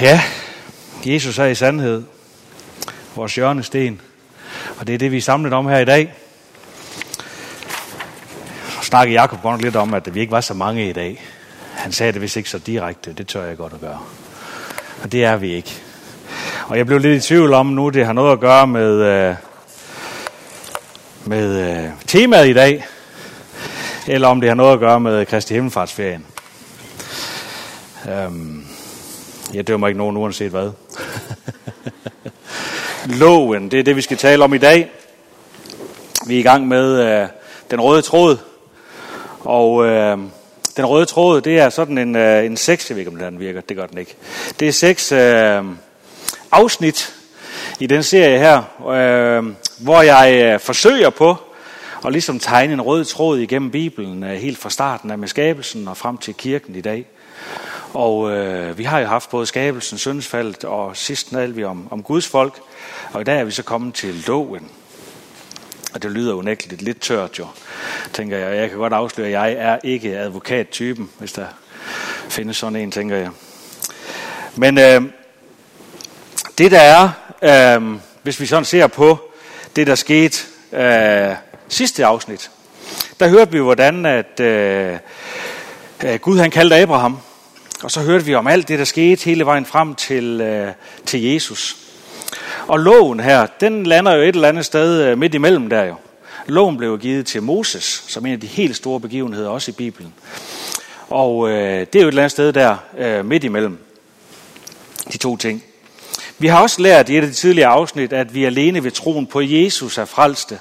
Ja, Jesus er i sandhed vores hjørnesten, og det er det, vi er samlet om her i dag. Så snakkede Jacob godt lidt om, at vi ikke var så mange i dag. Han sagde det vist ikke så direkte, det tør jeg godt at gøre. Og det er vi ikke. Og jeg blev lidt i tvivl om nu, det har noget at gøre med, øh, med øh, temaet i dag, eller om det har noget at gøre med Kristi Himmelfartsferien. Øhm, jeg dømmer ikke nogen uanset hvad. Loven, det er det, vi skal tale om i dag. Vi er i gang med øh, den røde tråd. Og øh, den røde tråd, det er sådan en, øh, en seks, jeg ved ikke, om den virker, det gør den ikke. Det er seks øh, afsnit i den serie her, øh, hvor jeg øh, forsøger på at ligesom tegne en rød tråd igennem Bibelen, øh, helt fra starten af med skabelsen og frem til kirken i dag. Og øh, vi har jo haft både skabelsen, syndsfaldet og sidst alt vi om, om Guds folk. Og i dag er vi så kommet til loven. Og det lyder unægteligt lidt tørt jo, tænker jeg. Jeg kan godt afsløre, at jeg er ikke advokattypen, hvis der findes sådan en, tænker jeg. Men øh, det der er, øh, hvis vi sådan ser på det, der skete øh, sidste afsnit, der hørte vi, hvordan at øh, øh Gud han kaldte Abraham og så hørte vi om alt det, der skete hele vejen frem til, øh, til Jesus. Og loven her, den lander jo et eller andet sted øh, midt imellem der jo. Loven blev givet til Moses, som en af de helt store begivenheder også i Bibelen. Og øh, det er jo et eller andet sted der øh, midt imellem de to ting. Vi har også lært i et af de tidligere afsnit, at vi alene ved troen på Jesus er frelste.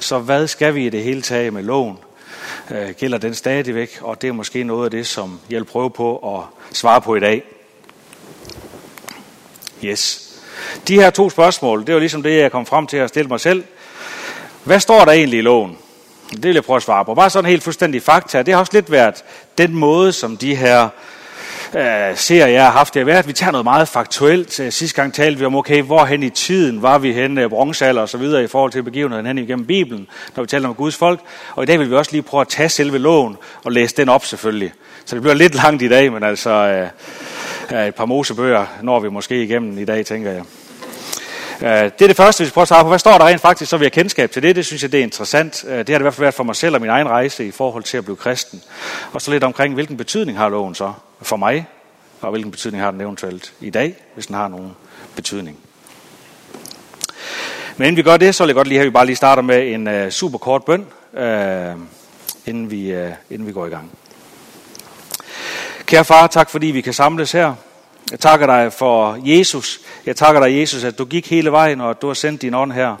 Så hvad skal vi i det hele taget med loven? Øh, gælder den stadigvæk, og det er måske noget af det, som jeg vil prøve på at svare på i dag. Yes. De her to spørgsmål, det var ligesom det, jeg kom frem til at stille mig selv. Hvad står der egentlig i loven? Det vil jeg prøve at svare på. Bare sådan helt fuldstændig fakta. Det har også lidt været den måde, som de her øh, ser, jeg har haft det været, vi tager noget meget faktuelt. Øh, sidste gang talte vi om, okay, hvorhen i tiden var vi hen, bronzealder og så videre, i forhold til begivenheden hen igennem Bibelen, når vi taler om Guds folk. Og i dag vil vi også lige prøve at tage selve loven og læse den op selvfølgelig. Så det bliver lidt langt i dag, men altså øh, øh et par mosebøger når vi måske igennem i dag, tænker jeg. Øh, det er det første, vi skal prøve at svare på. Hvad står der rent faktisk, så vi har kendskab til det? Det synes jeg, det er interessant. Øh, det har det i hvert fald været for mig selv og min egen rejse i forhold til at blive kristen. Og så lidt omkring, hvilken betydning har loven så for mig, og hvilken betydning har den eventuelt i dag, hvis den har nogen betydning. Men inden vi gør det, så vil jeg godt lige have, at vi bare lige starter med en øh, uh, super kort bøn, uh, inden, vi, uh, inden vi går i gang. Kære far, tak fordi vi kan samles her. Jeg takker dig for Jesus. Jeg takker dig, Jesus, at du gik hele vejen, og at du har sendt din ånd her.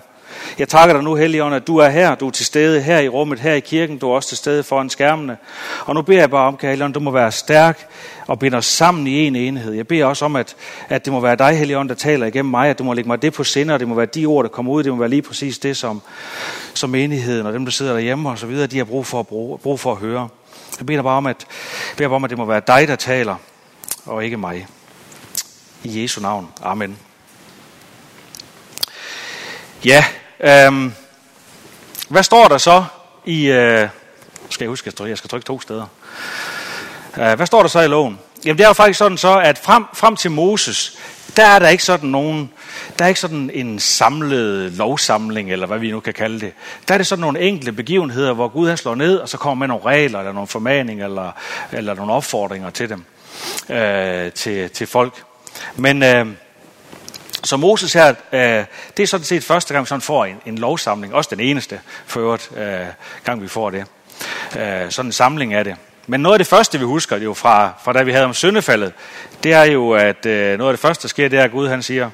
Jeg takker dig nu, Helligånd, at du er her. Du er til stede her i rummet, her i kirken. Du er også til stede foran skærmene. Og nu beder jeg bare om, Helligånd, du må være stærk og binde os sammen i en enhed. Jeg beder også om, at, at det må være dig, Helligånd, der taler igennem mig. At du må lægge mig det på sinde, og det må være de ord, der kommer ud. Det må være lige præcis det, som, som menigheden og dem, der sidder derhjemme og så videre, de har brug for at, bruge, brug for at høre. Jeg beder bare om, at, beder bare om, at det må være dig, der taler, og ikke mig. I Jesu navn. Amen. Ja, øhm, hvad står der så i... Øh, skal jeg huske, at jeg skal trykke to steder. Øh, hvad står der så i loven? Jamen det er jo faktisk sådan så, at frem, frem til Moses, der er der ikke sådan nogen, der er ikke sådan en samlet lovsamling, eller hvad vi nu kan kalde det. Der er det sådan nogle enkelte begivenheder, hvor Gud han slår ned, og så kommer med nogle regler, eller nogle formaninger, eller, eller nogle opfordringer til dem, øh, til, til folk. Men øh, så Moses her, øh, det er sådan set første gang, vi sådan får en, en lovsamling. Også den eneste, for øvrigt, øh, gang vi får det. Øh, sådan en samling af det. Men noget af det første, vi husker jo fra, fra da vi havde om syndefaldet, det er jo, at øh, noget af det første, der sker, det er, at Gud han siger,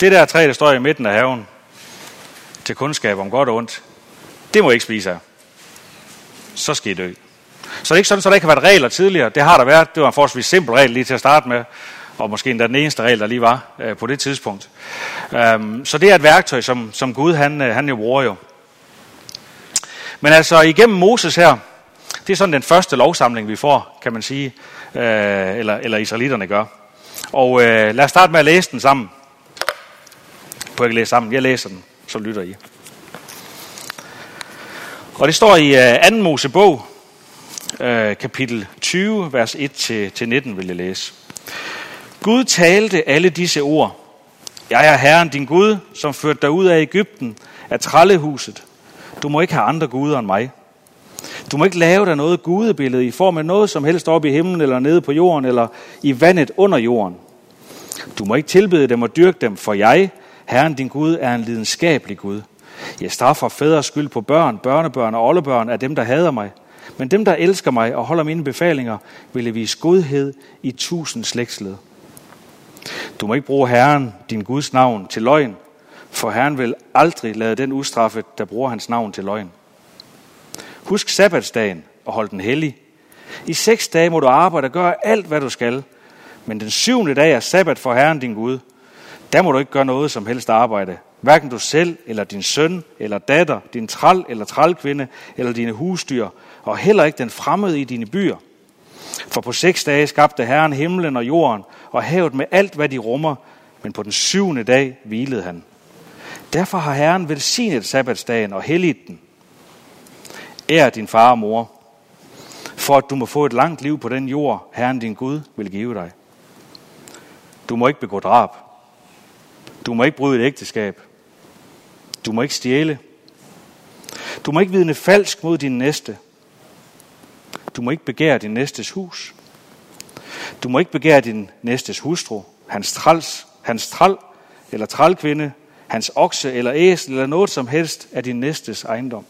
det der træ, der står i midten af haven, til kundskab om godt og ondt, det må I ikke spise af. Så skal I dø. Så det er ikke sådan, at der ikke har været regler tidligere. Det har der været. Det var en forholdsvis simpel regel lige til at starte med. Og måske endda den eneste regel, der lige var øh, på det tidspunkt. Øhm, så det er et værktøj, som, som Gud han, øh, han jo bruger jo. Men altså igennem Moses her, det er sådan den første lovsamling, vi får, kan man sige, øh, eller, eller israelitterne gør. Og øh, lad os starte med at læse den sammen. Jeg kan ikke læse sammen, jeg læser den, så lytter I. Og det står i øh, 2. Mosebog, øh, kapitel 20, vers 1-19 vil jeg læse. Gud talte alle disse ord. Jeg er Herren din Gud, som førte dig ud af Ægypten, af trællehuset. Du må ikke have andre guder end mig. Du må ikke lave dig noget gudebillede i form af noget som helst oppe i himlen, eller nede på jorden, eller i vandet under jorden. Du må ikke tilbede dem og dyrke dem, for jeg, Herren din Gud, er en lidenskabelig Gud. Jeg straffer fædres skyld på børn, børnebørn og oldebørn af dem, der hader mig. Men dem, der elsker mig og holder mine befalinger, vil jeg vise godhed i tusind slægtsled. Du må ikke bruge Herren, din Guds navn, til løgn, for Herren vil aldrig lade den ustraffet, der bruger hans navn til løgn. Husk sabbatsdagen og hold den hellig. I seks dage må du arbejde og gøre alt, hvad du skal. Men den syvende dag er sabbat for Herren din Gud. Der må du ikke gøre noget som helst arbejde. Hverken du selv, eller din søn, eller datter, din træl eller trælkvinde, eller dine husdyr, og heller ikke den fremmede i dine byer. For på seks dage skabte Herren himlen og jorden, og havet med alt, hvad de rummer, men på den syvende dag hvilede han. Derfor har Herren velsignet sabbatsdagen og helliget den. Ær din far og mor, for at du må få et langt liv på den jord, Herren din Gud vil give dig. Du må ikke begå drab. Du må ikke bryde et ægteskab. Du må ikke stjæle. Du må ikke vidne falsk mod din næste. Du må ikke begære din næstes hus. Du må ikke begære din næstes hustru, hans træls, hans træl eller trælkvinde, hans okse eller æsel eller noget som helst af din næstes ejendom.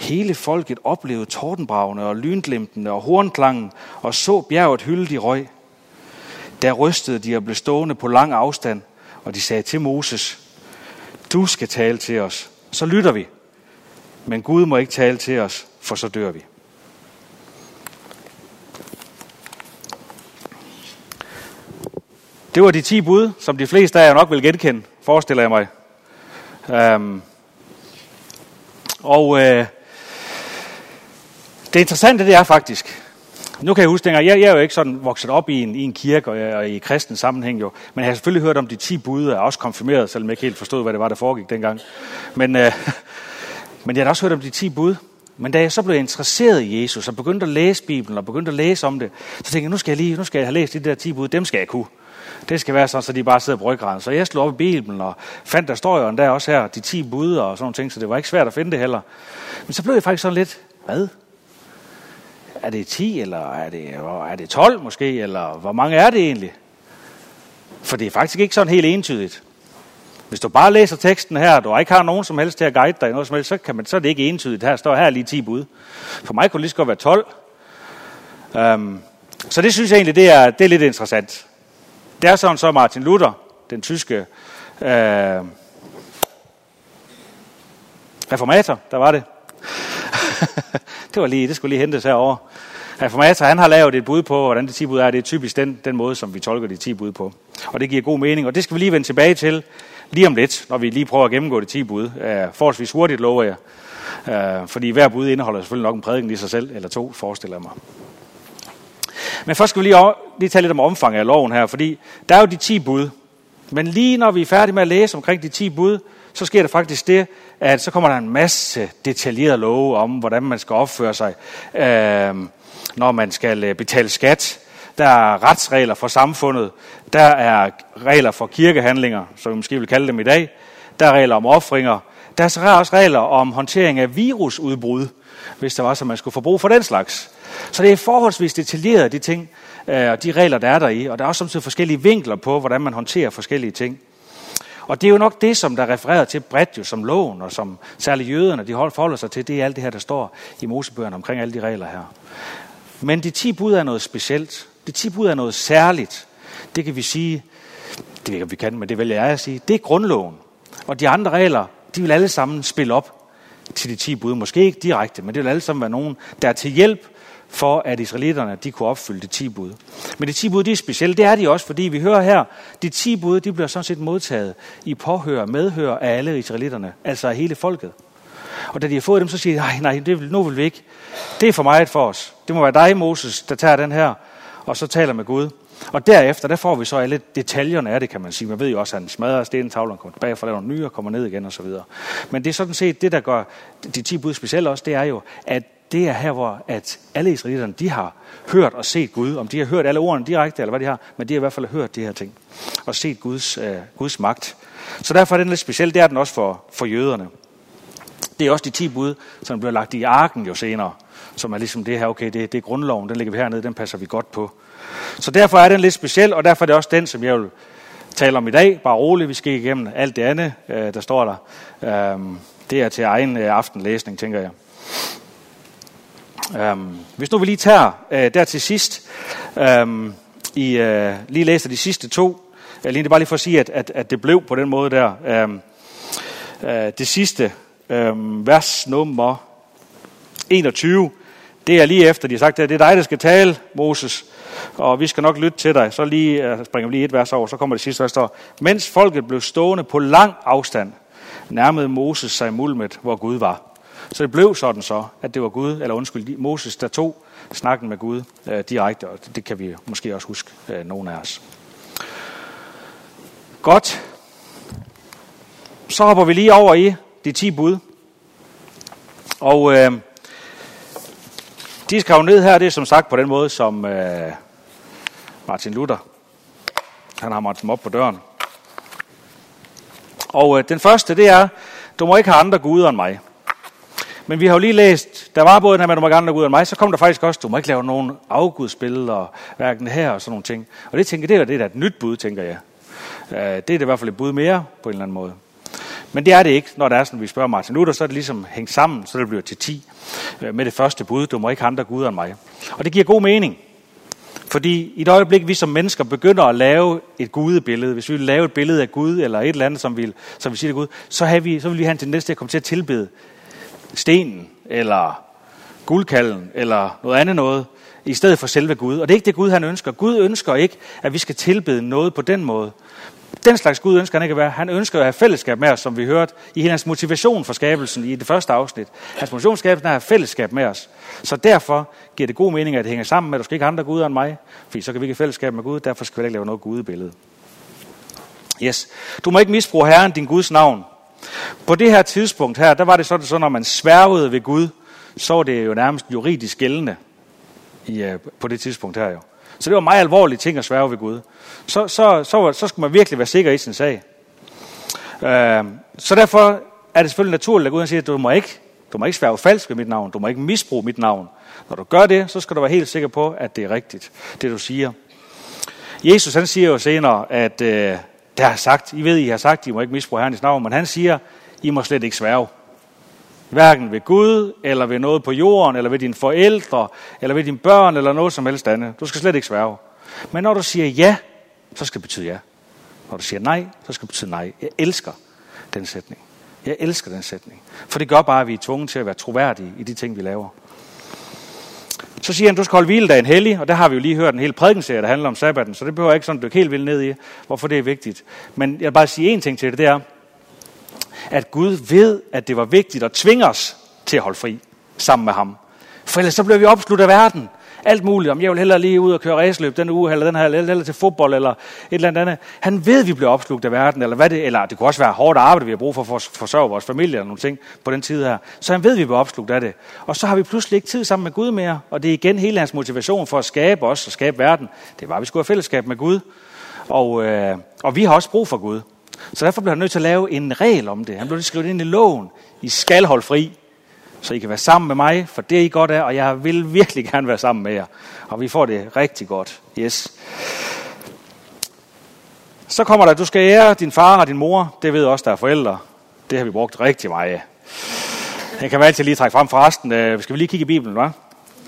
Hele folket oplevede tordenbragene og lynglimtene og hornklangen og så bjerget hylde i røg. Der rystede de og blev stående på lang afstand, og de sagde til Moses, du skal tale til os, så lytter vi. Men Gud må ikke tale til os, for så dør vi. Det var de 10 bud, som de fleste af jer nok vil genkende, forestiller jeg mig. Øhm, og øh, det interessante det er faktisk, nu kan jeg huske, at jeg, jeg er jo ikke sådan vokset op i en, i en kirke og, og i kristen sammenhæng jo, men jeg har selvfølgelig hørt om de 10 bud, og er også konfirmeret, selvom jeg ikke helt forstod, hvad det var, der foregik dengang. Men, øh, men jeg har også hørt om de 10 bud. Men da jeg så blev interesseret i Jesus og begyndte at læse Bibelen og begyndte at læse om det, så tænkte jeg, nu skal jeg lige nu skal jeg have læst de der 10 bud, dem skal jeg kunne. Det skal være sådan, så de bare sidder på ryggraden. Så jeg slog op i Bibelen og fandt, der står jo der også her, de 10 bud og sådan nogle ting, så det var ikke svært at finde det heller. Men så blev jeg faktisk sådan lidt, hvad? Er det 10, eller er det, er det 12 måske, eller hvor mange er det egentlig? For det er faktisk ikke sådan helt entydigt. Hvis du bare læser teksten her, og du ikke har nogen som helst til at guide dig noget som helst, så, kan man, så er det ikke entydigt. Her står her lige 10 bud. For mig kunne det lige så godt være 12. Um, øhm, så det synes jeg egentlig, det er, det er lidt interessant. Det er sådan så Martin Luther, den tyske øh, reformator, der var det. det, var lige, det skulle lige hentes herover. Reformator, han har lavet et bud på, hvordan de 10 bud er. Det er typisk den, den måde, som vi tolker de 10 bud på. Og det giver god mening, og det skal vi lige vende tilbage til lige om lidt, når vi lige prøver at gennemgå de 10 bud. Øh, forholdsvis hurtigt, lover jeg. øh, fordi hver bud indeholder selvfølgelig nok en prædiken i sig selv, eller to, forestiller jeg mig. Men først skal vi lige, lige tale lidt om omfanget af loven her, fordi der er jo de 10 bud. Men lige når vi er færdige med at læse omkring de 10 bud, så sker der faktisk det, at så kommer der en masse detaljerede love om, hvordan man skal opføre sig, øh, når man skal øh, betale skat. Der er retsregler for samfundet. Der er regler for kirkehandlinger, som vi måske vil kalde dem i dag. Der er regler om offringer. Der er så også regler om håndtering af virusudbrud, hvis der var, så man skulle få brug for den slags. Så det er forholdsvis detaljeret, de ting, øh, og de regler, der er der i. Og der er også samtidig forskellige vinkler på, hvordan man håndterer forskellige ting. Og det er jo nok det, som der refererer til bredt jo som loven, og som særligt jøderne, de forholder sig til, det er alt det her, der står i Mosebøgerne omkring alle de regler her. Men de ti bud er noget specielt. De ti bud er noget særligt. Det kan vi sige, det ved vi kan, men det vælger jeg at sige, det er grundloven. Og de andre regler, de vil alle sammen spille op til de ti bud. Måske ikke direkte, men det vil alle sammen være nogen, der er til hjælp for at israelitterne de kunne opfylde de 10 bud. Men de 10 bud, de er specielle. Det er de også, fordi vi hører her, de 10 bud, de bliver sådan set modtaget i påhør, medhør af alle israelitterne, altså af hele folket. Og da de har fået dem, så siger de, nej, nej, det vil, nu vil vi ikke. Det er for meget for os. Det må være dig, Moses, der tager den her, og så taler med Gud. Og derefter, der får vi så alle detaljerne af det, kan man sige. Man ved jo også, at han smadrer stenetavlen, kommer tilbage for nogle nye og kommer ned igen og så videre. Men det er sådan set det, der gør de 10 bud specielt også, det er jo, at det er her, hvor at alle israelitterne, de har hørt og set Gud. Om de har hørt alle ordene direkte, eller hvad de har, men de har i hvert fald hørt de her ting. Og set Guds, øh, Guds magt. Så derfor er den lidt speciel. Det er den også for, for jøderne. Det er også de 10 bud, som bliver lagt i arken jo senere. Som er ligesom det her, okay, det, det er grundloven, den ligger vi hernede, den passer vi godt på. Så derfor er den lidt speciel, og derfor er det også den, som jeg vil tale om i dag. Bare roligt, vi skal igennem alt det andet, øh, der står der. Øhm, det er til egen øh, aftenlæsning, tænker jeg. Um, hvis nu vi lige tager uh, der til sidst, øhm, i, uh, lige læser de sidste to, Alene det er bare lige for at sige, at, at, at det blev på den måde der. Øhm, øh, det sidste øhm, vers nummer 21, det er lige efter, de har sagt, at det er dig, der skal tale, Moses, og vi skal nok lytte til dig. Så lige, øh, springer vi lige et vers over, så kommer det sidste, der står, mens folket blev stående på lang afstand, nærmede Moses sig mulmet, hvor Gud var. Så det blev sådan så, at det var Gud, eller undskyld, Moses, der tog snakken med Gud øh, direkte, og det kan vi måske også huske, øh, nogen af os. Godt. Så hopper vi lige over i de 10 bud. Og øh, de skrev ned her, det er som sagt på den måde, som øh, Martin Luther, han har måttet dem op på døren. Og øh, den første, det er, du må ikke have andre guder end mig. Men vi har jo lige læst, der var både den her med, du må ikke andre guder end mig, så kom der faktisk også, du må ikke lave nogen afgudsbilleder, hverken her og sådan nogle ting. Og det tænker det er det et nyt bud, tænker jeg. Øh, det er det i hvert fald et bud mere, på en eller anden måde. Men det er det ikke, når det er sådan, vi spørger Martin Luther, så er det ligesom hængt sammen, så det bliver til 10 øh, med det første bud, du må ikke have andre guder end mig. Og det giver god mening. Fordi i et øjeblik, vi som mennesker begynder at lave et gudebillede, hvis vi vil lave et billede af Gud, eller et eller andet, som vi, som vi siger er Gud, så, har vi, så vil vi have en tendens til at komme til at tilbede stenen, eller guldkallen, eller noget andet noget, i stedet for selve Gud. Og det er ikke det Gud, han ønsker. Gud ønsker ikke, at vi skal tilbede noget på den måde. Den slags Gud ønsker han ikke at være. Han ønsker at have fællesskab med os, som vi hørte i hans motivation for skabelsen i det første afsnit. Hans motivation for skabelsen er at have fællesskab med os. Så derfor giver det god mening, at det hænger sammen med, at du skal ikke have andre guder end mig, fordi så kan vi ikke have fællesskab med Gud, derfor skal vi ikke lave noget gudebillede. Yes. Du må ikke misbruge Herren, din Guds navn. På det her tidspunkt her, der var det sådan, så når man sværgede ved Gud, så var det jo nærmest juridisk gældende i, øh, på det tidspunkt her jo. Så det var meget alvorlige ting at sværge ved Gud. Så, så, så, så skulle man virkelig være sikker i sin sag. Øh, så derfor er det selvfølgelig naturligt, at Gud siger, at du må ikke, du må ikke sværge falsk ved mit navn. Du må ikke misbruge mit navn. Når du gør det, så skal du være helt sikker på, at det er rigtigt, det du siger. Jesus han siger jo senere, at øh, der har sagt, I ved, I har sagt, I må ikke misbruge Herrens navn, men han siger, I må slet ikke sværge. Hverken ved Gud, eller ved noget på jorden, eller ved dine forældre, eller ved dine børn, eller noget som helst andet. Du skal slet ikke sværge. Men når du siger ja, så skal det betyde ja. Når du siger nej, så skal det betyde nej. Jeg elsker den sætning. Jeg elsker den sætning. For det gør bare, at vi er tvunget til at være troværdige i de ting, vi laver. Så siger han, du skal holde hviledagen hellig, og der har vi jo lige hørt en hel prædikenserie, der handler om sabbaten, så det behøver jeg ikke sådan dykke helt vildt ned i, hvorfor det er vigtigt. Men jeg vil bare sige en ting til det, det er, at Gud ved, at det var vigtigt at tvinge os til at holde fri sammen med ham. For ellers så bliver vi opslugt af verden alt muligt. Om jeg vil hellere lige ud og køre raceløb den uge, eller den her, eller til fodbold, eller et eller andet. Han ved, at vi bliver opslugt af verden, eller hvad det, eller det kunne også være hårdt arbejde, vi har brug for at forsørge vores familie, eller nogle ting på den tid her. Så han ved, at vi bliver opslugt af det. Og så har vi pludselig ikke tid sammen med Gud mere, og det er igen hele hans motivation for at skabe os og skabe verden. Det var, at vi skulle have fællesskab med Gud, og, øh, og vi har også brug for Gud. Så derfor blev han nødt til at lave en regel om det. Han blev skrevet ind i loven. I skal holde fri så I kan være sammen med mig, for det er I godt er, og jeg vil virkelig gerne være sammen med jer. Og vi får det rigtig godt. Yes. Så kommer der, du skal ære din far og din mor. Det ved også, der er forældre. Det har vi brugt rigtig meget af. Jeg kan altid lige trække frem for resten. Øh, skal vi lige kigge i Bibelen, hva'?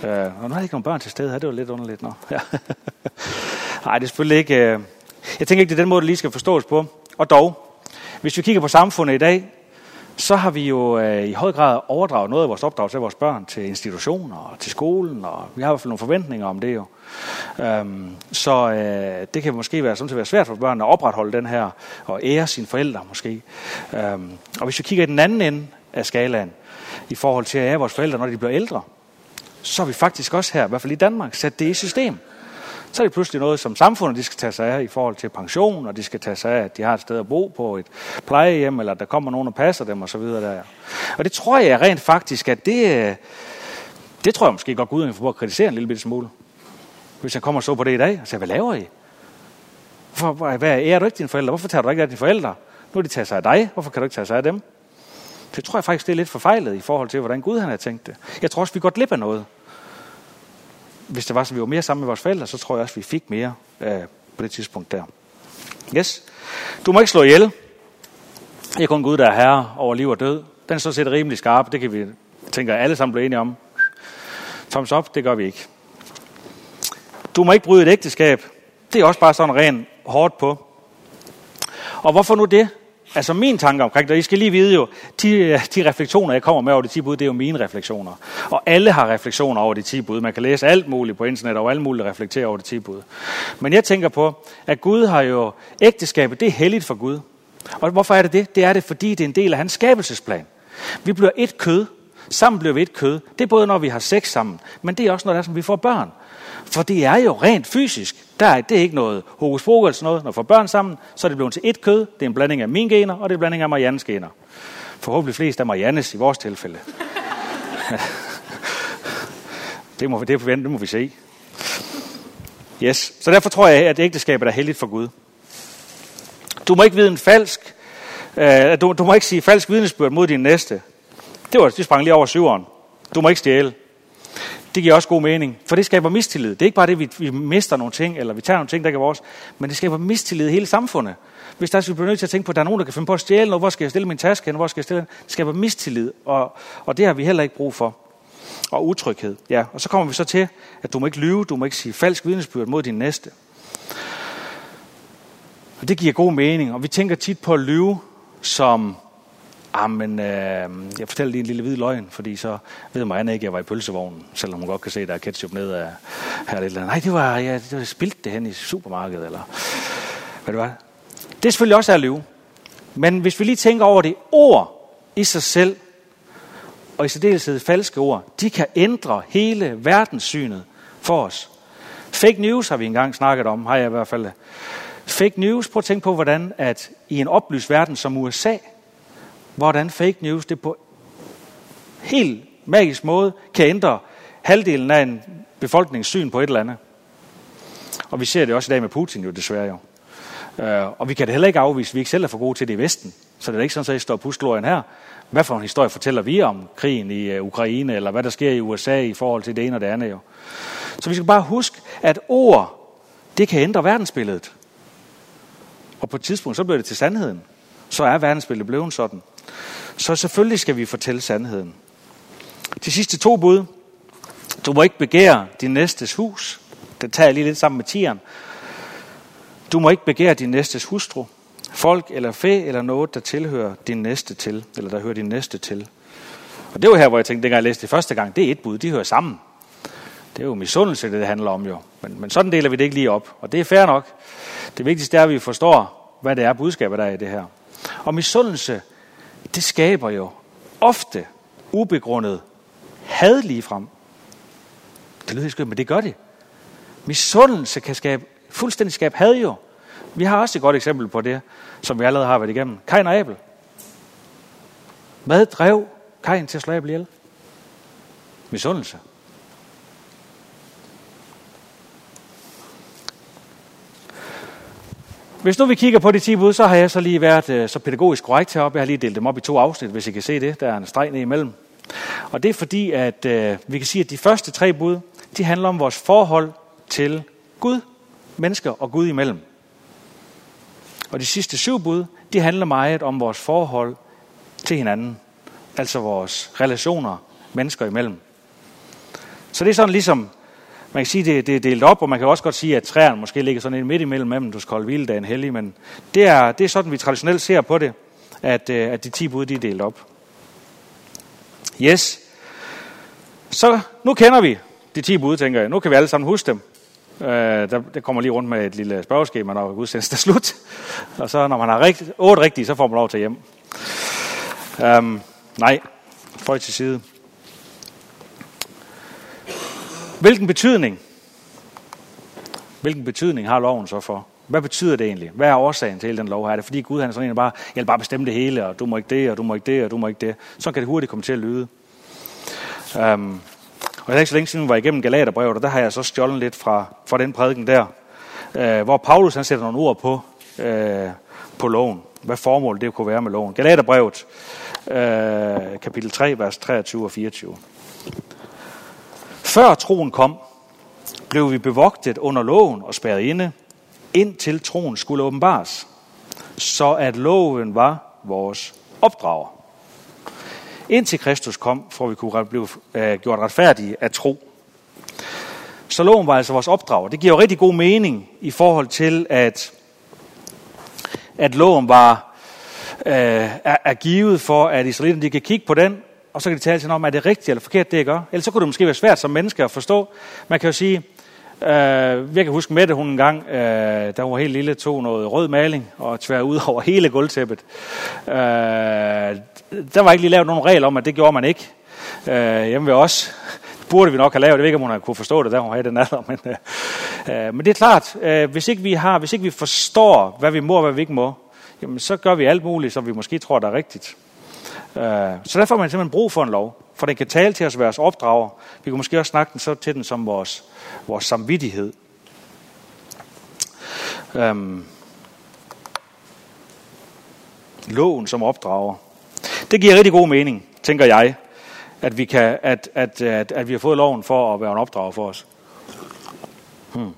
Uh, nu har ikke nogen børn til stede her. Det var lidt underligt. Nå. Ja. Nej, det er selvfølgelig ikke... Øh, jeg tænker ikke, det er den måde, det lige skal forstås på. Og dog, hvis vi kigger på samfundet i dag, så har vi jo øh, i høj grad overdraget noget af vores opdrag til vores børn, til institutioner og til skolen, og vi har i hvert fald nogle forventninger om det jo. Øhm, så øh, det kan måske være, sådan, være svært for børn at opretholde den her, og ære sine forældre måske. Øhm, og hvis vi kigger i den anden ende af skalaen, i forhold til at ære vores forældre, når de bliver ældre, så har vi faktisk også her, i hvert fald i Danmark, sat det i system så er det pludselig noget, som samfundet de skal tage sig af i forhold til pension, og de skal tage sig af, at de har et sted at bo på et plejehjem, eller at der kommer nogen og passer dem osv. Der. Og det tror jeg rent faktisk, at det, Det tror jeg måske godt Gud for at kritisere en lille bitte smule. Hvis jeg kommer og så på det i dag, og siger, hvad laver I? Hvorfor, hvad, er du ikke dine forældre? Hvorfor tager du ikke af dine forældre? Nu er de taget sig af dig. Hvorfor kan du ikke tage sig af dem? Det tror jeg faktisk, det er lidt forfejlet i forhold til, hvordan Gud han har tænkt det. Jeg tror også, vi godt glip af noget. Hvis det var, så vi var mere sammen med vores forældre, så tror jeg også, vi fik mere øh, på det tidspunkt der. Yes. Du må ikke slå ihjel. Det er kun Gud, der er herre over liv og død. Den er så set rimelig skarp. Det kan vi, tænker alle sammen blive enige om. Thumbs up, det gør vi ikke. Du må ikke bryde et ægteskab. Det er også bare sådan ren hårdt på. Og hvorfor nu det? Altså min tanke omkring det, og I skal lige vide jo, de, øh, de refleksioner, jeg kommer med over de 10 bud, det er jo mine refleksioner. Og alle har refleksioner over de 10 bud. Man kan læse alt muligt på internet, og alt muligt reflektere over de 10 bud. Men jeg tænker på, at Gud har jo, ægteskabet, det er helligt for Gud. Og hvorfor er det det? Det er det, fordi det er en del af hans skabelsesplan. Vi bliver et kød. Sammen bliver vi et kød. Det er både, når vi har sex sammen, men det er også, når det er, som vi får børn. For det er jo rent fysisk. Der er, det er ikke noget hokus pokus noget. Når får børn sammen, så er det blevet til et kød. Det er en blanding af mine gener, og det er en blanding af Mariannes gener. Forhåbentlig flest af Mariannes i vores tilfælde. det, må, det, det må vi se. Yes. Så derfor tror jeg, at ægteskabet er heldigt for Gud. Du må ikke vide en falsk, øh, du, du må ikke sige falsk vidnesbyrd mod din næste. Det, var, det sprang lige over syveren. Du må ikke stjæle. Det giver også god mening, for det skaber mistillid. Det er ikke bare det, vi, vi mister nogle ting, eller vi tager nogle ting, der ikke er vores, men det skaber mistillid i hele samfundet. Hvis der er, vi bliver nødt til at tænke på, at der er nogen, der kan finde på at stjæle noget, hvor skal jeg stille min taske hen, hvor skal jeg stille den? Det skaber mistillid, og, og det har vi heller ikke brug for. Og utryghed. Ja, og så kommer vi så til, at du må ikke lyve, du må ikke sige falsk vidnesbyrd mod din næste. Og det giver god mening, og vi tænker tit på at lyve som Ah, men øh, jeg fortæller lige en lille hvid løgn, fordi så ved Marianne ikke, at jeg var i pølsevognen, selvom hun godt kan se, at der er ketchup ned af her. Eller, Nej, det var, ja, det var spildt det hen i supermarkedet, eller hvad det var. Det er selvfølgelig også at lyve. Men hvis vi lige tænker over det, ord i sig selv, og i særdeleshed falske ord, de kan ændre hele verdenssynet for os. Fake news har vi engang snakket om, har jeg i hvert fald. Fake news, prøv at tænke på, hvordan at i en oplyst verden som USA, hvordan fake news det på helt magisk måde kan ændre halvdelen af en befolkningssyn på et eller andet. Og vi ser det også i dag med Putin jo desværre jo. Øh, og vi kan det heller ikke afvise, at vi ikke selv er for gode til det i Vesten. Så det er ikke sådan, at I står på her. Hvad for en historie fortæller vi om krigen i øh, Ukraine, eller hvad der sker i USA i forhold til det ene og det andet jo. Så vi skal bare huske, at ord, det kan ændre verdensbilledet. Og på et tidspunkt, så bliver det til sandheden. Så er verdensbilledet blevet sådan. Så selvfølgelig skal vi fortælle sandheden. De sidste to bud. Du må ikke begære din næstes hus. Det tager jeg lige lidt sammen med tieren. Du må ikke begære din næstes hustru, folk eller fæ eller noget, der tilhører din næste til, eller der hører din næste til. Og det var her, hvor jeg tænkte, dengang jeg læste det første gang, det er et bud, de hører sammen. Det er jo misundelse, det, det handler om jo. Men, men sådan deler vi det ikke lige op. Og det er fair nok. Det vigtigste er, at vi forstår, hvad det er budskabet der er i det her. Og misundelse, det skaber jo ofte ubegrundet had lige frem. Det lyder skønt, men det gør det. Misundelse kan skabe, fuldstændig skabe had jo. Vi har også et godt eksempel på det, som vi allerede har været igennem. Kain og Abel. Hvad drev Kain til at slå Abel ihjel? Misundelse. Hvis nu vi kigger på de 10 bud, så har jeg så lige været øh, så pædagogisk korrekt heroppe. Jeg har lige delt dem op i to afsnit, hvis I kan se det. Der er en streg ned imellem. Og det er fordi, at øh, vi kan sige, at de første tre bud, de handler om vores forhold til Gud, mennesker og Gud imellem. Og de sidste syv bud, de handler meget om vores forhold til hinanden. Altså vores relationer mennesker imellem. Så det er sådan ligesom man kan sige, det, det er delt op, og man kan også godt sige, at træerne måske ligger sådan midt imellem mellem, du skal holde en hellig, men det er, det er sådan, vi traditionelt ser på det, at, øh, at de 10 bud, de er delt op. Yes. Så nu kender vi de 10 bud, tænker jeg. Nu kan vi alle sammen huske dem. Øh, der, der kommer lige rundt med et lille spørgeskema, når udsendelsen er slut. Og så når man har rigt, otte rigtige, så får man lov til hjem. Um, nej, føj til side. Hvilken betydning? Hvilken betydning har loven så for? Hvad betyder det egentlig? Hvad er årsagen til hele den lov her? Er det fordi Gud han er sådan en, bare, jeg vil bare bestemme det hele, og du må ikke det, og du må ikke det, og du må ikke det. Så kan det hurtigt komme til at lyde. Um, det er ikke så længe siden, vi var igennem Galaterbrevet, og der har jeg så stjålet lidt fra, fra den prædiken der, øh, hvor Paulus han sætter nogle ord på, øh, på loven. Hvad formålet det kunne være med loven. Galaterbrevet, øh, kapitel 3, vers 23 og 24. Før troen kom, blev vi bevogtet under loven og spærret inde, indtil troen skulle åbenbares, så at loven var vores opdrager. Indtil Kristus kom, for vi kunne blive øh, gjort retfærdige af tro. Så loven var altså vores opdrager. Det giver jo rigtig god mening i forhold til, at, at loven var øh, er, er givet for, at israelitterne de kan kigge på den, og så kan de tale til om, er det rigtigt eller forkert, det jeg gør? Ellers så kunne det måske være svært som menneske at forstå. Man kan jo sige, øh, jeg kan huske Mette, hun en gang, øh, da hun var helt lille, tog noget rød maling og tvær ud over hele gulvtæppet. Øh, der var ikke lige lavet nogen regel om, at det gjorde man ikke. Øh, hjemme ved os burde vi nok have lavet. Jeg ved ikke, om hun kunne forstå det, da hun havde den alder. Men, øh, øh, men det er klart, øh, hvis, ikke vi har, hvis ikke vi forstår, hvad vi må og hvad vi ikke må, jamen, så gør vi alt muligt, som vi måske tror, der er rigtigt. Øh, så der får man simpelthen brug for en lov, for den kan tale til os og være os opdrager. Vi kan måske også snakke den så til den som vores, vores samvittighed. Øhm, loven som opdrager. Det giver rigtig god mening, tænker jeg, at vi, kan, at, at, at, at vi har fået loven for at være en opdrager for os. Hmm.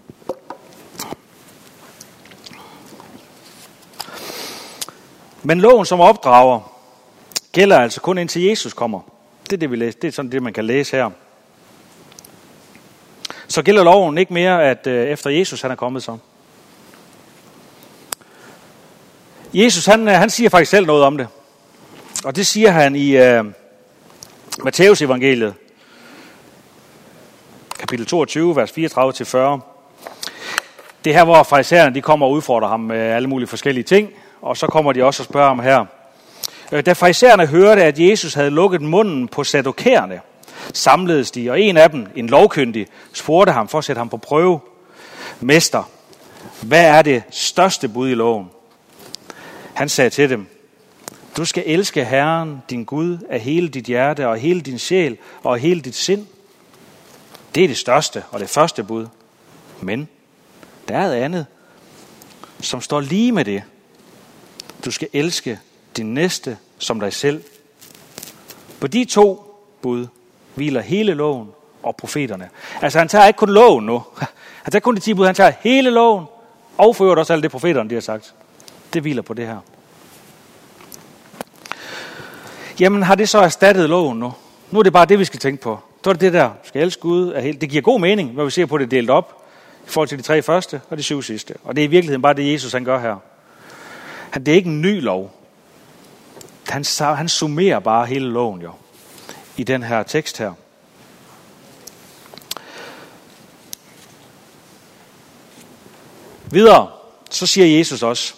Men loven som opdrager gælder altså kun indtil Jesus kommer. Det er, det, vi læser. det er sådan det, man kan læse her. Så gælder loven ikke mere, at øh, efter Jesus han er kommet så. Jesus han, øh, han siger faktisk selv noget om det. Og det siger han i uh, Matteus evangeliet, kapitel 22, vers 34-40. Det er her, hvor farisæerne de kommer og udfordrer ham med alle mulige forskellige ting. Og så kommer de også og spørger ham her. Øh, da farisæerne hørte, at Jesus havde lukket munden på sadokærerne, samledes de, og en af dem, en lovkyndig, spurgte ham for at sætte ham på prøve. Mester, hvad er det største bud i loven? Han sagde til dem, du skal elske Herren, din Gud, af hele dit hjerte og hele din sjæl og hele dit sind. Det er det største og det første bud. Men der er et andet, som står lige med det. Du skal elske din næste som dig selv. På de to bud hviler hele loven og profeterne. Altså han tager ikke kun loven nu. Han tager kun de ti bud, han tager hele loven og forøvrigt også alt det profeterne de har sagt. Det hviler på det her. Jamen har det så erstattet loven nu? Nu er det bare det, vi skal tænke på. Så er det det der, skal elske Gud. Er helt, det giver god mening, når vi ser på det delt op i forhold til de tre første og de syv sidste. Og det er i virkeligheden bare det, Jesus han gør her. Det er ikke en ny lov. Han, han summerer bare hele loven jo i den her tekst her. Videre, så siger Jesus også,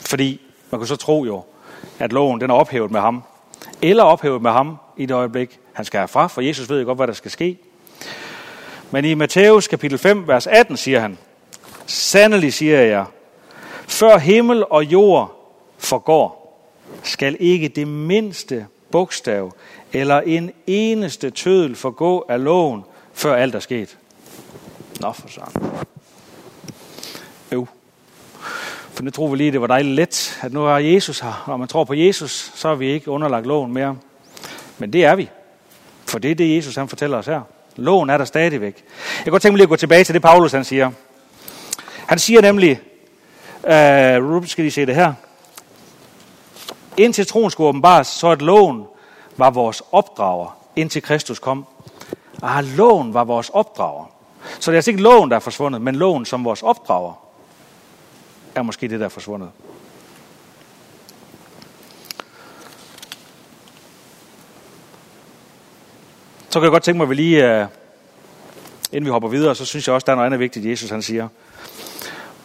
fordi man kan så tro jo, at loven den er ophævet med ham, eller ophævet med ham i det øjeblik, han skal herfra, for Jesus ved jo godt, hvad der skal ske. Men i Matthæus kapitel 5, vers 18 siger han, Sandelig siger jeg, før himmel og jord forgår, skal ikke det mindste bogstav eller en eneste tødel forgå af loven, før alt er sket. Nå for sådan. Jo. For nu tror vi lige, det var dejligt let, at nu er Jesus her. Når man tror på Jesus, så er vi ikke underlagt loven mere. Men det er vi. For det er det, Jesus han fortæller os her. Loven er der stadigvæk. Jeg kan godt tænke mig lige at gå tilbage til det, Paulus han siger. Han siger nemlig, uh, skal lige se det her. Indtil troen skulle åbenbares, så at loven var vores opdrager, indtil Kristus kom. Ah, loven var vores opdrager. Så det er altså ikke loven, der er forsvundet, men loven som vores opdrager er måske det, der er forsvundet. Så kan jeg godt tænke mig, at vi lige, øh, inden vi hopper videre, så synes jeg også, der er noget andet vigtigt, Jesus han siger.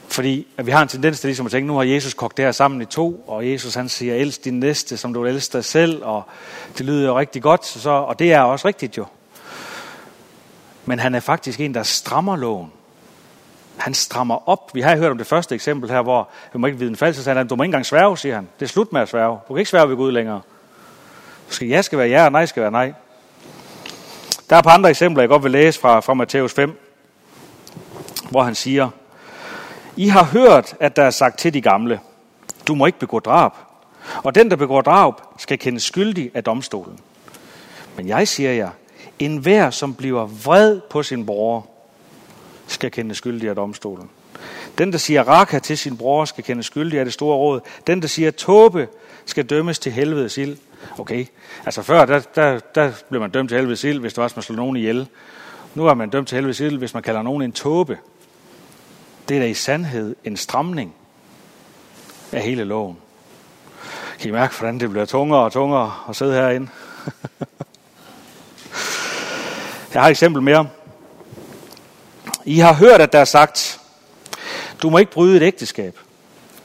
Fordi at vi har en tendens til ligesom at tænke, nu har Jesus kogt det her sammen i to, og Jesus han siger, elsk din næste, som du elsker dig selv, og det lyder jo rigtig godt, så, og det er også rigtigt jo. Men han er faktisk en, der strammer loven. Han strammer op. Vi har hørt om det første eksempel her, hvor vi må ikke vide en falsk, så han, du må ikke engang sværge, siger han. Det er slut med at sværge. Du kan ikke sværge ved Gud længere. Du skal, ja skal være ja, og nej skal være nej. Der er et par andre eksempler, jeg godt vil læse fra, fra Matthæus 5, hvor han siger, i har hørt, at der er sagt til de gamle, du må ikke begå drab, og den, der begår drab, skal kendes skyldig af domstolen. Men jeg siger jer, en hver, som bliver vred på sin bror, skal kendes skyldig af domstolen. Den, der siger raka til sin bror, skal kendes skyldig af det store råd. Den, der siger tåbe, skal dømmes til helvedes ild. Okay, altså før, der, der, der blev man dømt til helvedes ild, hvis det var, at man slog nogen ihjel. Nu er man dømt til helvedes ild, hvis man kalder nogen en tåbe. Det er da i sandhed en stramning af hele loven. Kan I mærke, hvordan det bliver tungere og tungere at sidde herinde? Jeg har et eksempel mere. I har hørt, at der er sagt, du må ikke bryde et ægteskab.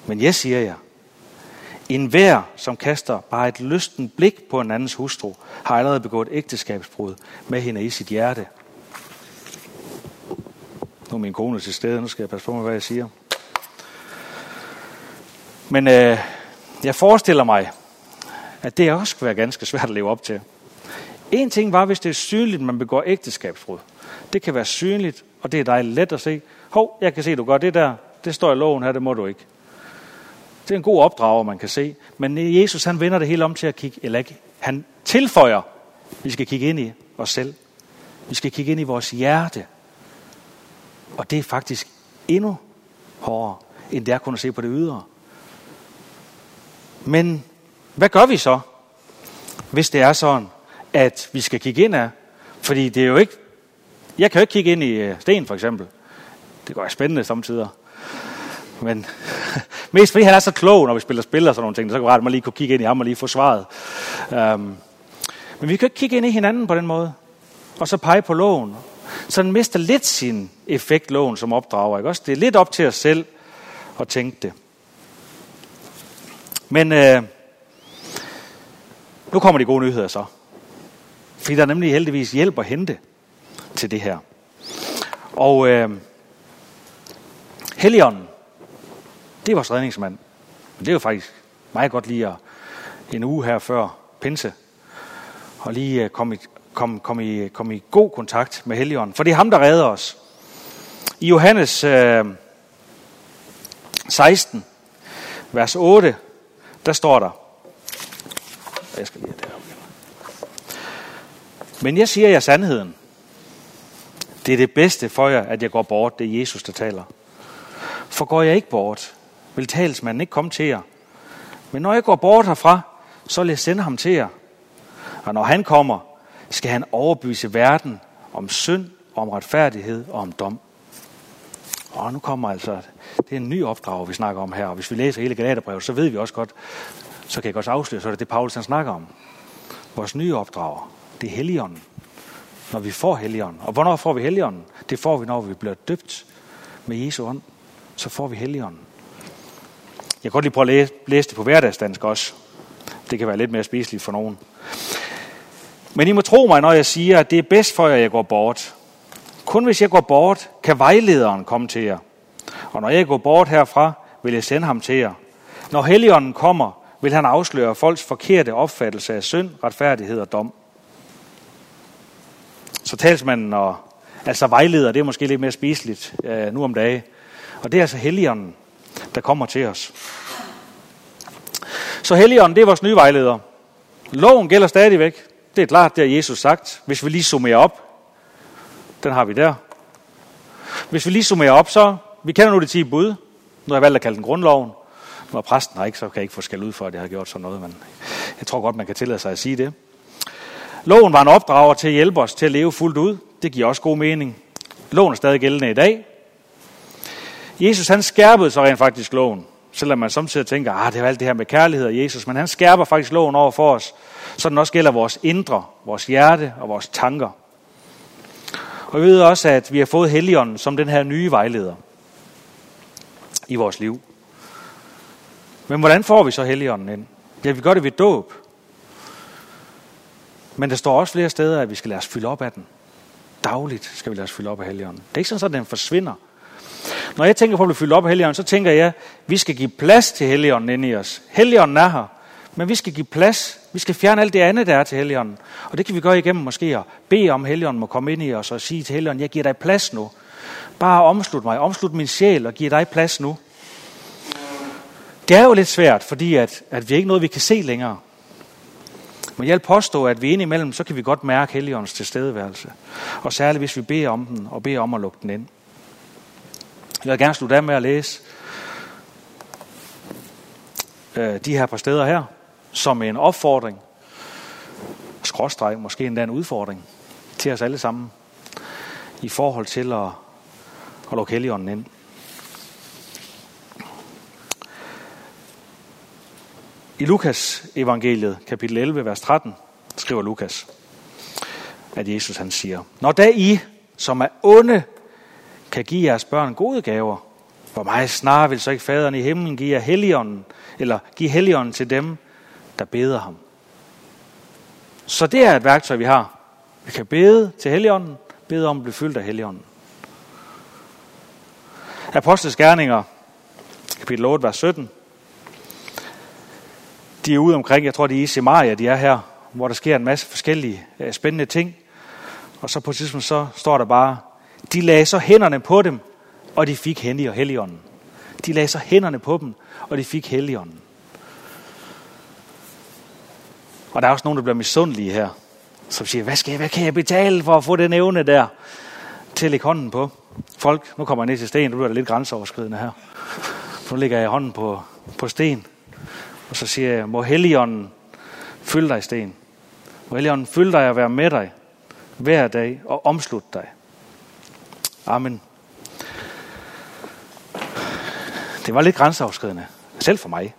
Men jeg siger jer, en hver, som kaster bare et lysten blik på en andens hustru, har allerede begået ægteskabsbrud med hende i sit hjerte. Nu er min kone til stede, nu skal jeg passe på med, hvad jeg siger. Men øh, jeg forestiller mig, at det også kan være ganske svært at leve op til. En ting var, hvis det er synligt, man begår ægteskabsbrud. Det kan være synligt, og det er dejligt let at se. Hov, jeg kan se, du gør det der. Det står i loven her, det må du ikke. Det er en god opdrager, man kan se. Men Jesus, han vender det hele om til at kigge, eller ikke, han tilføjer, vi skal kigge ind i os selv. Vi skal kigge ind i vores hjerte. Og det er faktisk endnu hårdere, end det er kun at se på det ydre. Men hvad gør vi så, hvis det er sådan, at vi skal kigge ind af? Fordi det er jo ikke... Jeg kan jo ikke kigge ind i øh, sten, for eksempel. Det går spændende samtidig. Men mest fordi han er så klog, når vi spiller spil og sådan nogle ting, så kan det man lige kunne kigge ind i ham og lige få svaret. Um, men vi kan ikke kigge ind i hinanden på den måde. Og så pege på loven. Så den mister lidt sin effekt, loven, som opdrager. Ikke? Også det er lidt op til os selv at tænke det. Men øh, nu kommer de gode nyheder så. Fordi der er nemlig heldigvis hjælp at hente til det her. Og øh, Helligånden, det er vores redningsmand. Men det er jo faktisk meget godt lige at en uge her før pinse, og lige øh, komme i, kom, kom i, kom i god kontakt med Helligånden. For det er ham, der redder os. I Johannes øh, 16, vers 8, der står der, jeg skal lige det Men jeg siger jer sandheden. Det er det bedste for jer, at jeg går bort. Det er Jesus, der taler. For går jeg ikke bort, vil talsmanden ikke komme til jer. Men når jeg går bort herfra, så vil jeg sende ham til jer. Og når han kommer, skal han overbevise verden om synd, om retfærdighed og om dom. Og nu kommer altså, det er en ny opdrag, vi snakker om her. Og hvis vi læser hele Galaterbrevet, så ved vi også godt, så kan jeg også afsløre, så er det det, Paulus han snakker om. Vores nye opdrag, det er Helligånden. Når vi får Helligånden. Og hvornår får vi Helligånden? Det får vi, når vi bliver døbt med Jesu ånd. Så får vi Helligånden. Jeg kan godt lige prøve at læse, læse det på hverdagsdansk også. Det kan være lidt mere spiseligt for nogen. Men I må tro mig, når jeg siger, at det er bedst for jer, at jeg går bort. Kun hvis jeg går bort, kan vejlederen komme til jer. Og når jeg går bort herfra, vil jeg sende ham til jer. Når Helligånden kommer, vil han afsløre folks forkerte opfattelse af synd, retfærdighed og dom. Så talsmanden og altså vejleder, det er måske lidt mere spiseligt øh, nu om dage. Og det er altså Helligånden, der kommer til os. Så Helligånden, det er vores nye vejleder. Loven gælder stadigvæk. Det er klart, det har Jesus sagt. Hvis vi lige summerer op, den har vi der. Hvis vi lige summerer op, så vi kender nu de 10 bud. Nu har jeg valgt at kalde den grundloven. Nu er præsten her ikke, så kan jeg ikke få skæld ud for, at jeg har gjort sådan noget, men jeg tror godt, man kan tillade sig at sige det. Loven var en opdrager til at hjælpe os til at leve fuldt ud. Det giver også god mening. Loven er stadig gældende i dag. Jesus han skærpede så rent faktisk loven. Selvom man samtidig tænker, ah, det er alt det her med kærlighed og Jesus. Men han skærper faktisk loven over for os, så den også gælder vores indre, vores hjerte og vores tanker. Og vi ved også, at vi har fået Helligånden som den her nye vejleder i vores liv. Men hvordan får vi så Helligånden ind? Ja, vi gør det ved dåb. Men der står også flere steder, at vi skal lade os fylde op af den. Dagligt skal vi lade os fylde op af Helligånden. Det er ikke sådan, at den forsvinder. Når jeg tænker på at blive fyldt op af Helligånden, så tænker jeg, at vi skal give plads til Helligånden inde i os. Helligånden er her, Men vi skal give plads. Vi skal fjerne alt det andet, der er til Helligånden. Og det kan vi gøre igennem måske at bede om, at Helligånden må komme ind i os og sige til Helligånden, jeg giver dig plads nu. Bare omslut mig, omslut min sjæl og giver dig plads nu. Det er jo lidt svært, fordi at, at vi ikke noget, vi kan se længere. Men jeg vil påstå, at vi indimellem, så kan vi godt mærke Helligåndens tilstedeværelse. Og særligt hvis vi beder om den, og beder om at lukke den ind. Jeg vil gerne slutte af med at læse øh, de her par steder her, som en opfordring, skråstreg, måske endda en udfordring til os alle sammen, i forhold til at, at lukke Helligånden ind. I Lukas evangeliet, kapitel 11, vers 13, skriver Lukas, at Jesus han siger, Når da I, som er onde, kan give jeres børn gode gaver, hvor meget snarere vil så ikke faderen i himlen give jer helligånden, eller give helligånden til dem, der beder ham. Så det er et værktøj, vi har. Vi kan bede til helligånden, bede om at blive fyldt af helligånden. Apostles Gerninger, kapitel 8, vers 17, de er ude omkring, jeg tror de er i Samaria, de er her, hvor der sker en masse forskellige øh, spændende ting. Og så på et tidspunkt så står der bare, de lagde så hænderne på dem, og de fik og helligånden. De lagde så hænderne på dem, og de fik helligånden. Og der er også nogen, der bliver misundelige her, som siger, hvad, skal jeg, hvad kan jeg betale for at få den evne der til at lægge hånden på? Folk, nu kommer jeg ned til sten, nu bliver det lidt grænseoverskridende her. Nu lægger jeg hånden på, på sten. Og så siger jeg, må Helligånden fylde dig, Sten. Må Helligånden fylde dig og være med dig hver dag og omslutte dig. Amen. Det var lidt grænseoverskridende. Selv for mig.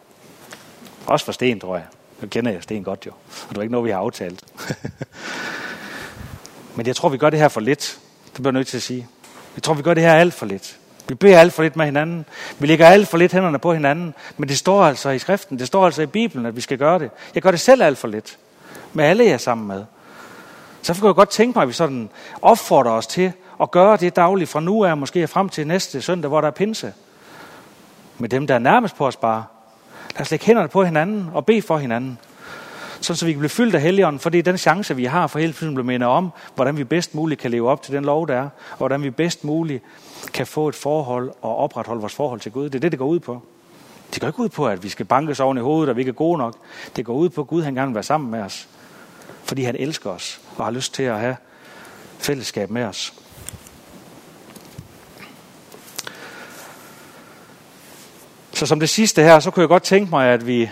Også for Sten, tror jeg. Nu kender jeg Sten godt jo. Og det var ikke noget, vi har aftalt. Men jeg tror, vi gør det her for lidt. Det bliver jeg nødt til at sige. Jeg tror, vi gør det her alt for lidt. Vi beder alt for lidt med hinanden. Vi lægger alt for lidt hænderne på hinanden. Men det står altså i skriften, det står altså i Bibelen, at vi skal gøre det. Jeg gør det selv alt for lidt. Med alle jer sammen med. Så kunne jeg godt tænke mig, at vi sådan opfordrer os til at gøre det dagligt fra nu af, måske frem til næste søndag, hvor der er pinse. Med dem, der er nærmest på os bare. Lad os lægge hænderne på hinanden og bede for hinanden. Sådan så vi kan blive fyldt af helligånden, for det er den chance, vi har for hele tiden at minde om, hvordan vi bedst muligt kan leve op til den lov, der er, og hvordan vi bedst muligt kan få et forhold og opretholde vores forhold til Gud. Det er det, det går ud på. Det går ikke ud på, at vi skal bankes oven i hovedet, og vi ikke er gode nok. Det går ud på, at Gud han gerne vil være sammen med os. Fordi han elsker os og har lyst til at have fællesskab med os. Så som det sidste her, så kunne jeg godt tænke mig, at vi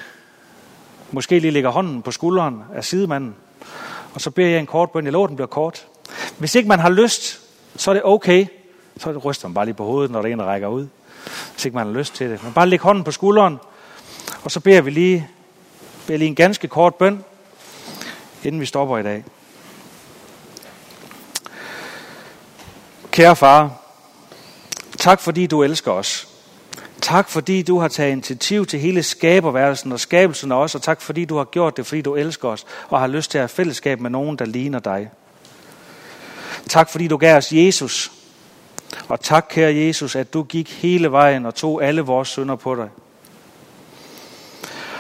måske lige lægger hånden på skulderen af sidemanden, og så beder jeg en kort bøn. Jeg lover, den bliver kort. Hvis ikke man har lyst, så er det okay så ryster man bare lige på hovedet, når der en, rækker ud. Hvis ikke man har lyst til det. Men bare læg hånden på skulderen, og så beder vi lige, beder lige en ganske kort bøn, inden vi stopper i dag. Kære far, tak fordi du elsker os. Tak fordi du har taget initiativ til hele skaberværelsen og skabelsen af os, og tak fordi du har gjort det, fordi du elsker os og har lyst til at have fællesskab med nogen, der ligner dig. Tak fordi du gav os Jesus, og tak, kære Jesus, at du gik hele vejen og tog alle vores synder på dig.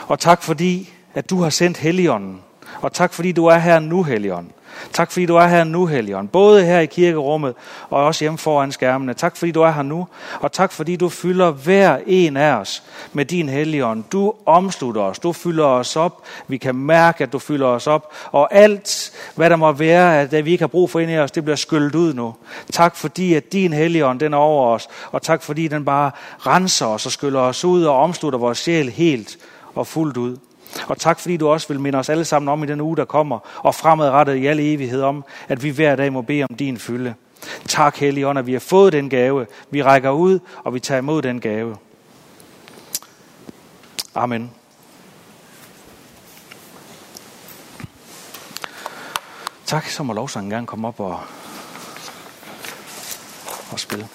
Og tak fordi, at du har sendt Helligånden. Og tak fordi du er her nu, Helligånden. Tak fordi du er her nu, Helligånd. Både her i kirkerummet og også hjemme foran skærmene. Tak fordi du er her nu. Og tak fordi du fylder hver en af os med din Helligånd. Du omslutter os. Du fylder os op. Vi kan mærke, at du fylder os op. Og alt, hvad der må være, at vi ikke har brug for ind i os, det bliver skyllet ud nu. Tak fordi, at din Helligånd, den er over os. Og tak fordi, den bare renser os og skyller os ud og omslutter vores sjæl helt og fuldt ud. Og tak fordi du også vil minde os alle sammen om i den uge, der kommer, og fremadrettet i al evighed om, at vi hver dag må bede om din fylde. Tak, Helligånd, at vi har fået den gave. Vi rækker ud, og vi tager imod den gave. Amen. Tak, så må lovsangen gerne komme op og, og spille.